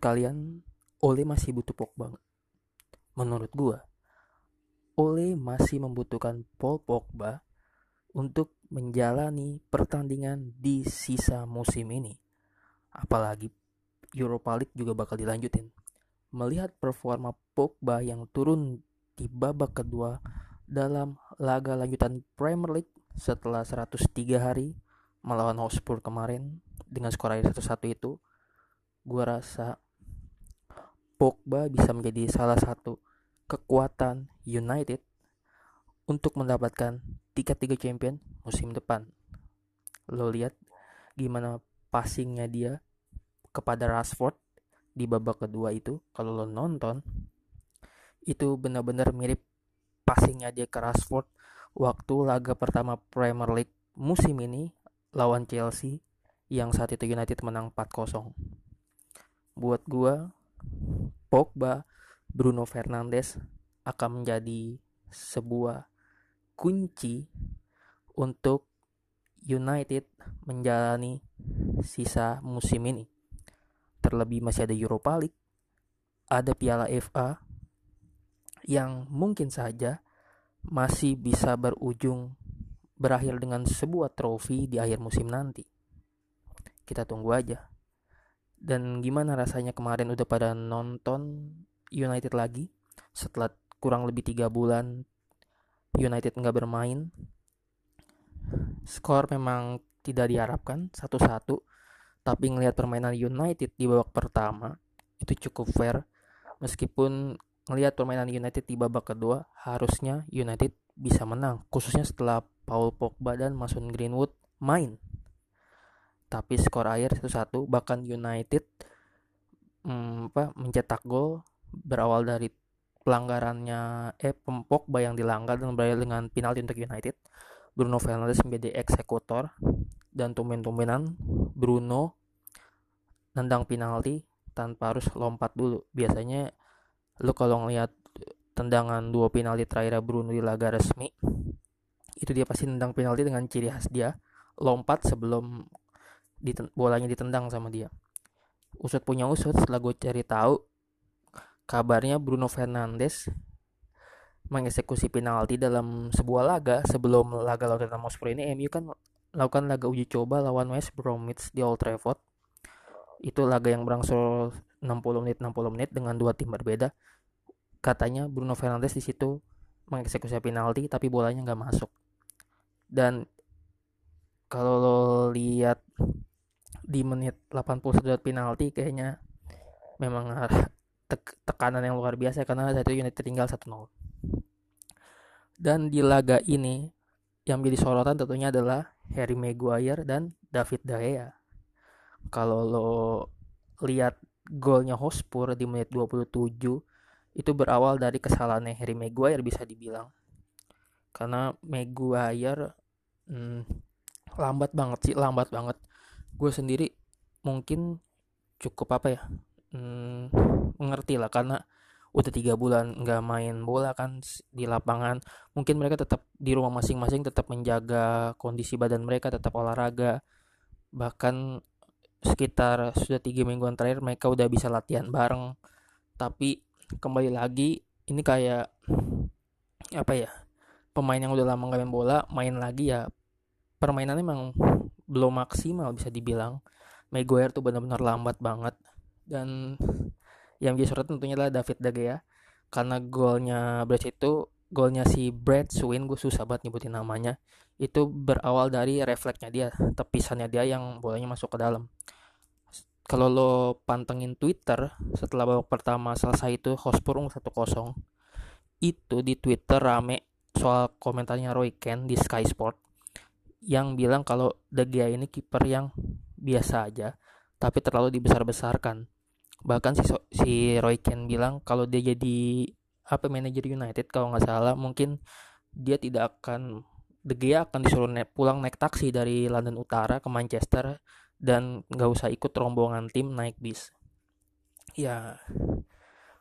kalian Ole masih butuh Pogba? Menurut gua, Ole masih membutuhkan Paul Pogba untuk menjalani pertandingan di sisa musim ini. Apalagi Europa League juga bakal dilanjutin. Melihat performa Pogba yang turun di babak kedua dalam laga lanjutan Premier League setelah 103 hari melawan Hotspur kemarin dengan skor akhir 1-1 itu gue rasa Pogba bisa menjadi salah satu kekuatan United untuk mendapatkan tiket tiga champion musim depan. Lo lihat gimana passingnya dia kepada Rashford di babak kedua itu kalau lo nonton itu benar-benar mirip passingnya dia ke Rashford waktu laga pertama Premier League musim ini lawan Chelsea yang saat itu United menang 4-0. Buat gua Pogba, Bruno Fernandes akan menjadi sebuah kunci untuk United menjalani sisa musim ini. Terlebih masih ada Europa League, ada Piala FA yang mungkin saja masih bisa berujung berakhir dengan sebuah trofi di akhir musim nanti. Kita tunggu aja. Dan gimana rasanya kemarin udah pada nonton United lagi setelah kurang lebih tiga bulan United nggak bermain. Skor memang tidak diharapkan satu-satu, tapi ngelihat permainan United di babak pertama itu cukup fair. Meskipun ngelihat permainan United di babak kedua, harusnya United bisa menang, khususnya setelah Paul Pogba dan Mason Greenwood main tapi skor akhir 1-1 bahkan United hmm, apa mencetak gol berawal dari pelanggarannya eh Pogba yang dilanggar dan berakhir dengan penalti untuk United. Bruno Fernandes menjadi eksekutor dan tumben-tumbenan. Bruno nendang penalti tanpa harus lompat dulu. Biasanya lu kalau ngeliat tendangan dua penalti terakhir Bruno di laga resmi itu dia pasti nendang penalti dengan ciri khas dia lompat sebelum diten bolanya ditendang sama dia. Usut punya usut setelah gue cari tahu kabarnya Bruno Fernandes mengeksekusi penalti dalam sebuah laga sebelum laga lawan Tottenham Hotspur ini. MU kan lakukan laga uji coba lawan West Bromwich di Old Trafford. Itu laga yang berangsur 60 menit 60 menit dengan dua tim berbeda. Katanya Bruno Fernandes di situ mengeksekusi penalti tapi bolanya nggak masuk. Dan kalau lo lihat di menit 81 penalti kayaknya memang tek tekanan yang luar biasa karena saat itu United tinggal 1-0. Dan di laga ini yang menjadi sorotan tentunya adalah Harry Maguire dan David De Gea. Kalau lo lihat golnya Hotspur di menit 27 itu berawal dari kesalahan Harry Maguire bisa dibilang. Karena Maguire hmm, lambat banget sih, lambat banget gue sendiri mungkin cukup apa ya hmm, mengerti lah karena udah tiga bulan nggak main bola kan di lapangan. Mungkin mereka tetap di rumah masing-masing tetap menjaga kondisi badan mereka tetap olahraga. Bahkan sekitar sudah tiga mingguan terakhir mereka udah bisa latihan bareng. Tapi kembali lagi ini kayak apa ya pemain yang udah lama nggak main bola main lagi ya permainannya memang belum maksimal bisa dibilang. Maguire tuh benar-benar lambat banget. Dan yang jadi sorotan tentunya adalah David De Gea. Karena golnya Brad itu golnya si Brad Swin gue susah banget nyebutin namanya itu berawal dari refleksnya dia tepisannya dia yang bolanya masuk ke dalam. Kalau lo pantengin Twitter setelah babak pertama selesai itu Hotspur 1-0 itu di Twitter rame soal komentarnya Roy Ken di Sky Sport yang bilang kalau De Gea ini kiper yang biasa aja tapi terlalu dibesar-besarkan. Bahkan si si Roy Keane bilang kalau dia jadi apa manajer United kalau nggak salah mungkin dia tidak akan De Gea akan disuruh naik, pulang naik taksi dari London Utara ke Manchester dan nggak usah ikut rombongan tim naik bis. Ya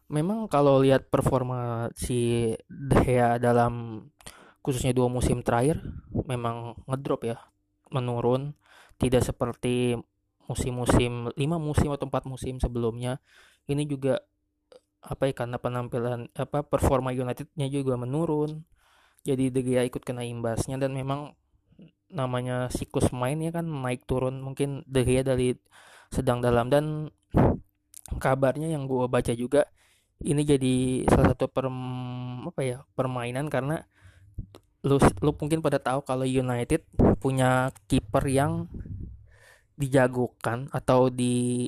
memang kalau lihat performa si De Gea dalam khususnya dua musim terakhir memang ngedrop ya menurun. Tidak seperti musim-musim lima musim atau empat musim sebelumnya. Ini juga apa ya karena penampilan apa performa Unitednya juga menurun. Jadi De Gea ikut kena imbasnya dan memang namanya siklus main ya kan naik turun. Mungkin De Gea dari sedang dalam. Dan kabarnya yang gue baca juga ini jadi salah satu per apa ya permainan karena lu lu mungkin pada tahu kalau United punya kiper yang dijagokan atau di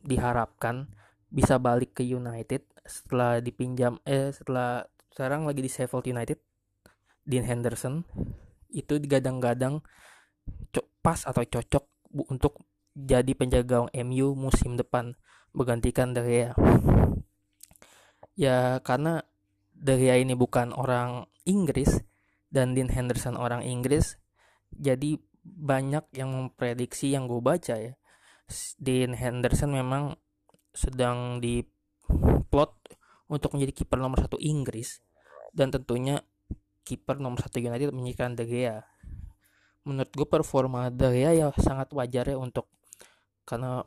diharapkan bisa balik ke United setelah dipinjam eh setelah sekarang lagi di Sheffield United Dean Henderson itu digadang-gadang pas atau cocok untuk jadi penjaga gawang MU musim depan menggantikan De Gea. Ya karena De Gea ini bukan orang Inggris dan Dean Henderson orang Inggris, jadi banyak yang memprediksi yang gue baca ya. Dean Henderson memang sedang di plot untuk menjadi kiper nomor satu Inggris dan tentunya kiper nomor satu United menyiapkan De Gea. Menurut gue performa De Gea ya sangat wajar ya untuk karena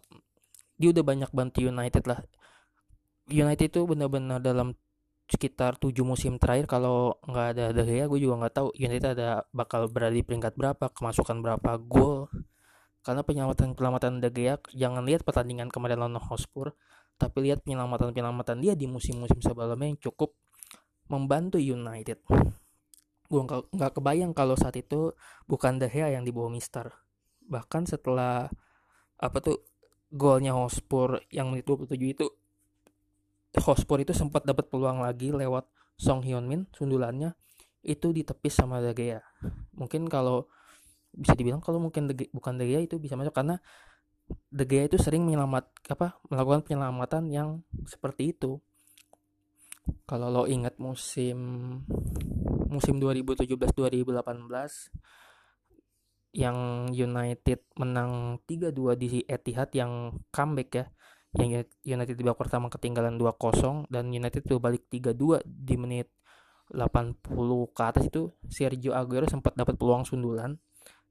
dia udah banyak bantu United lah. United itu benar-benar dalam sekitar 7 musim terakhir kalau nggak ada De Gea gue juga nggak tahu United ada bakal berada di peringkat berapa kemasukan berapa gol. Karena penyelamatan-penyelamatan De Gea jangan lihat pertandingan kemarin lawan Hotspur tapi lihat penyelamatan-penyelamatan dia di musim-musim sebelumnya yang cukup membantu United. Gue nggak kebayang kalau saat itu bukan De Gea yang dibawa Mister. Bahkan setelah apa tuh golnya Hotspur yang menit 27 itu Hotspur itu sempat dapat peluang lagi lewat Song Hyun Min sundulannya itu ditepis sama De Gea mungkin kalau bisa dibilang kalau mungkin De bukan De Gea itu bisa masuk karena De Gea itu sering menyelamat apa melakukan penyelamatan yang seperti itu. Kalau lo ingat musim musim 2017-2018 yang United menang 3-2 di Etihad yang comeback ya. Yang United di babak pertama ketinggalan 2-0 dan United tuh balik 3-2 di menit 80 ke atas itu Sergio Aguero sempat dapat peluang sundulan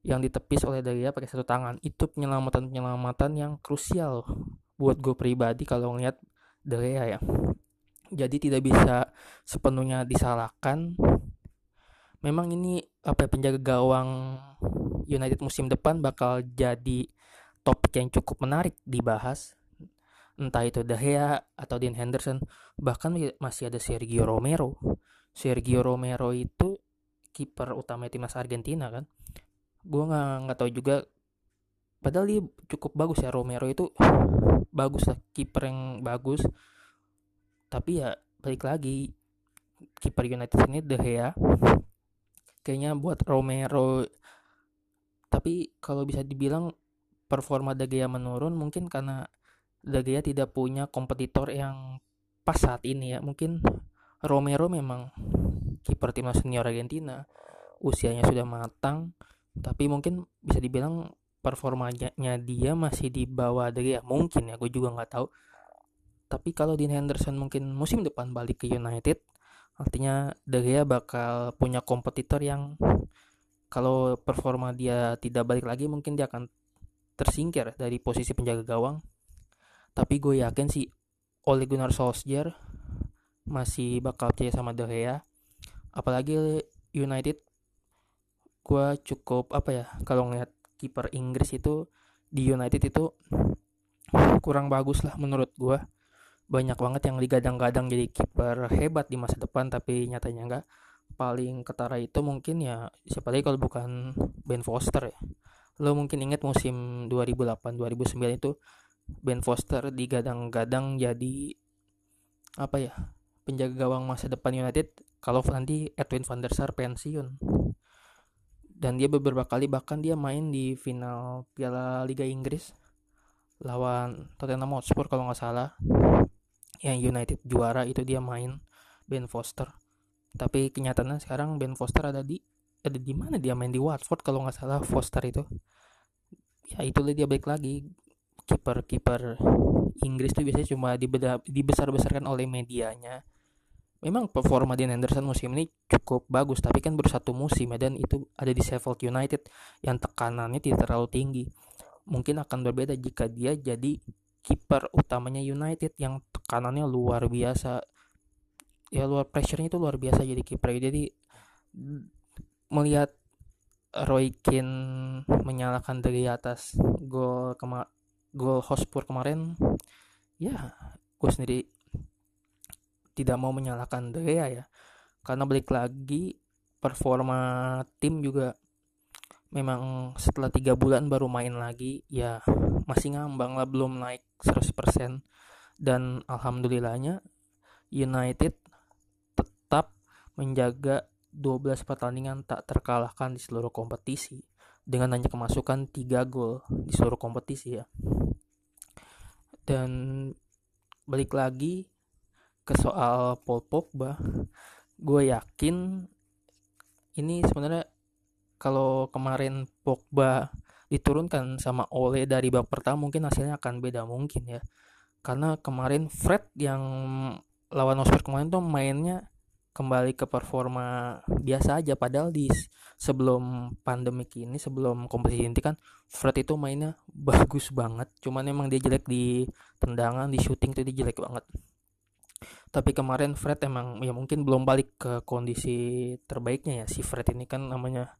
yang ditepis oleh Gea pakai satu tangan. Itu penyelamatan penyelamatan yang krusial buat gue pribadi kalau ngeliat Gea ya. Jadi tidak bisa sepenuhnya disalahkan. Memang ini apa ya, penjaga gawang United musim depan bakal jadi topik yang cukup menarik dibahas entah itu De Gea atau Dean Henderson. Bahkan masih ada Sergio Romero. Sergio Romero itu kiper utama timnas Argentina kan? Gue nggak nggak tahu juga. Padahal dia cukup bagus ya Romero itu. Bagus lah kiper yang bagus. Tapi ya balik lagi kiper United ini De Gea. Kayaknya buat Romero. Tapi kalau bisa dibilang performa De Gea menurun mungkin karena De tidak punya kompetitor yang pas saat ini ya. Mungkin Romero memang kiper timnas senior Argentina. Usianya sudah matang tapi mungkin bisa dibilang performanya dia masih di bawah De mungkin ya gue juga nggak tahu. Tapi kalau Dean Henderson mungkin musim depan balik ke United artinya De bakal punya kompetitor yang kalau performa dia tidak balik lagi mungkin dia akan tersingkir dari posisi penjaga gawang tapi gue yakin sih Ole Gunnar Solskjaer masih bakal percaya sama De Gea. Apalagi United gue cukup apa ya kalau ngeliat kiper Inggris itu di United itu kurang bagus lah menurut gue banyak banget yang digadang-gadang jadi kiper hebat di masa depan tapi nyatanya enggak paling ketara itu mungkin ya siapa lagi kalau bukan Ben Foster ya. Lo mungkin inget musim 2008 2009 itu Ben Foster digadang-gadang jadi apa ya penjaga gawang masa depan United kalau nanti Edwin van der Sar pensiun. Dan dia beberapa kali bahkan dia main di final Piala Liga Inggris lawan Tottenham Hotspur kalau nggak salah. Yang United juara itu dia main Ben Foster. Tapi kenyataannya sekarang Ben Foster ada di ada di mana dia? Main di Watford kalau nggak salah Foster itu. Ya itu dia balik lagi kiper kiper Inggris tuh biasanya cuma dibesar besarkan oleh medianya. Memang performa Dean Henderson musim ini cukup bagus tapi kan baru satu musim ya dan itu ada di Sheffield United yang tekanannya tidak terlalu tinggi. Mungkin akan berbeda jika dia jadi kiper utamanya United yang tekanannya luar biasa. Ya luar pressure-nya itu luar biasa jadi kiper. Jadi melihat Roy Keane menyalakan dari atas gol gol Hotspur kemarin ya gue sendiri tidak mau menyalahkan De ya. Karena balik lagi performa tim juga memang setelah tiga bulan baru main lagi ya masih ngambang lah belum naik 100% dan alhamdulillahnya United tetap menjaga 12 pertandingan tak terkalahkan di seluruh kompetisi dengan hanya kemasukan 3 gol di seluruh kompetisi ya. Dan balik lagi ke soal Paul Pogba gue yakin ini sebenarnya kalau kemarin Pogba diturunkan sama Ole dari babak pertama mungkin hasilnya akan beda mungkin ya. Karena kemarin Fred yang lawan Osper kemarin tuh mainnya kembali ke performa biasa aja. Padahal di sebelum pandemi ini sebelum kompetisi ini kan Fred itu mainnya bagus banget. Cuman emang dia jelek di tendangan di shooting tuh dia jelek banget. Tapi kemarin Fred emang ya mungkin belum balik ke kondisi terbaiknya ya. Si Fred ini kan namanya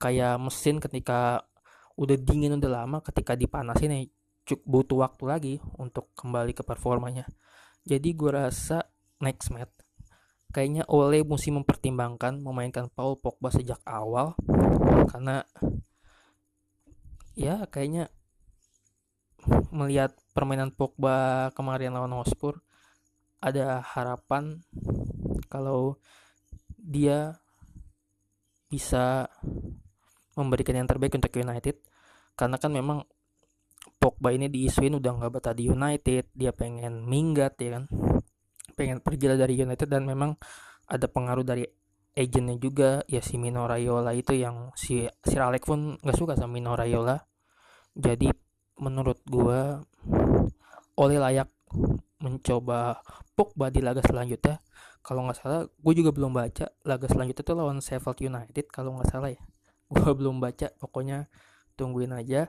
kayak mesin ketika udah dingin udah lama ketika dipanasin ya cukup butuh waktu lagi untuk kembali ke performanya. Jadi gue rasa next match kayaknya Ole mesti mempertimbangkan memainkan Paul Pogba sejak awal. Karena ya kayaknya melihat permainan Pogba kemarin lawan Hotspur ada harapan kalau dia bisa memberikan yang terbaik untuk United. Karena kan memang Pogba ini diisuin udah nggak betah di United dia pengen minggat ya kan pengen pergi dari United dan memang ada pengaruh dari agentnya juga ya si Mino Raiola itu yang si Sir Alex pun nggak suka sama Mino Raiola. Jadi menurut gua oleh layak mencoba Pogba di laga selanjutnya. Kalau nggak salah gue juga belum baca laga selanjutnya itu lawan Sheffield United kalau nggak salah ya. Gue belum baca pokoknya tungguin aja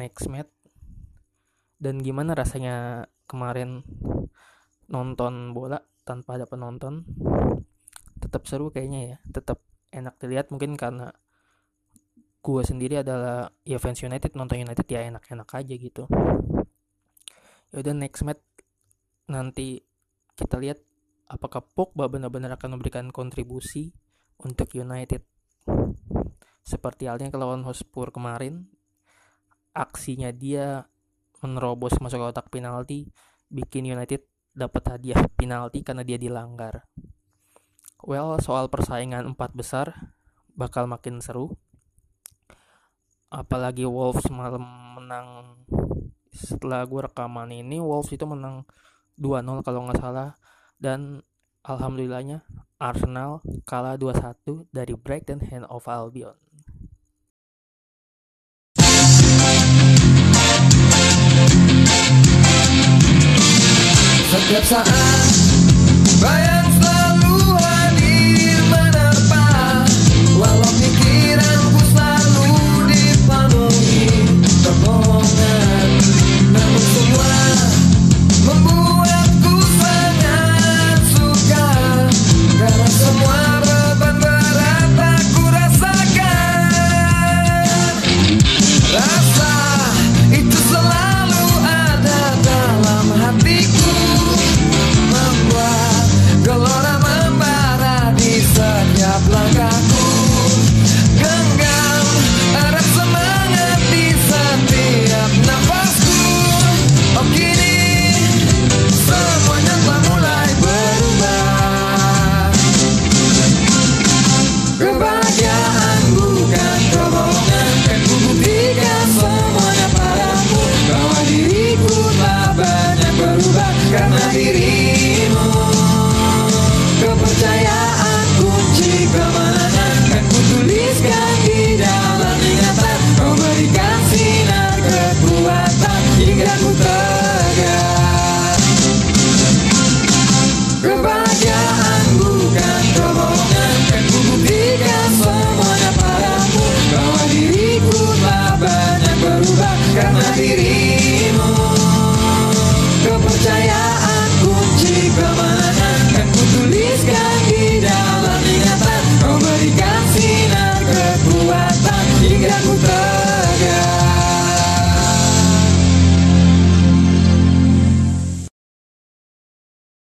next match. Dan gimana rasanya kemarin nonton bola tanpa ada penonton tetap seru kayaknya ya tetap enak dilihat. Mungkin karena gue sendiri adalah ya fans United nonton United ya enak-enak aja gitu. Yaudah next match nanti kita lihat apakah Pogba benar-benar akan memberikan kontribusi untuk United. Seperti halnya lawan Hotspur kemarin aksinya dia menerobos masuk ke kotak penalti bikin United dapat hadiah penalti karena dia dilanggar. Well, soal persaingan empat besar bakal makin seru. Apalagi Wolves malam menang setelah gue rekaman ini Wolves itu menang 2-0 kalau nggak salah dan alhamdulillahnya Arsenal kalah 2-1 dari Brighton Hand of Albion. Setiap saat Bayang selalu hadir menerpa Walau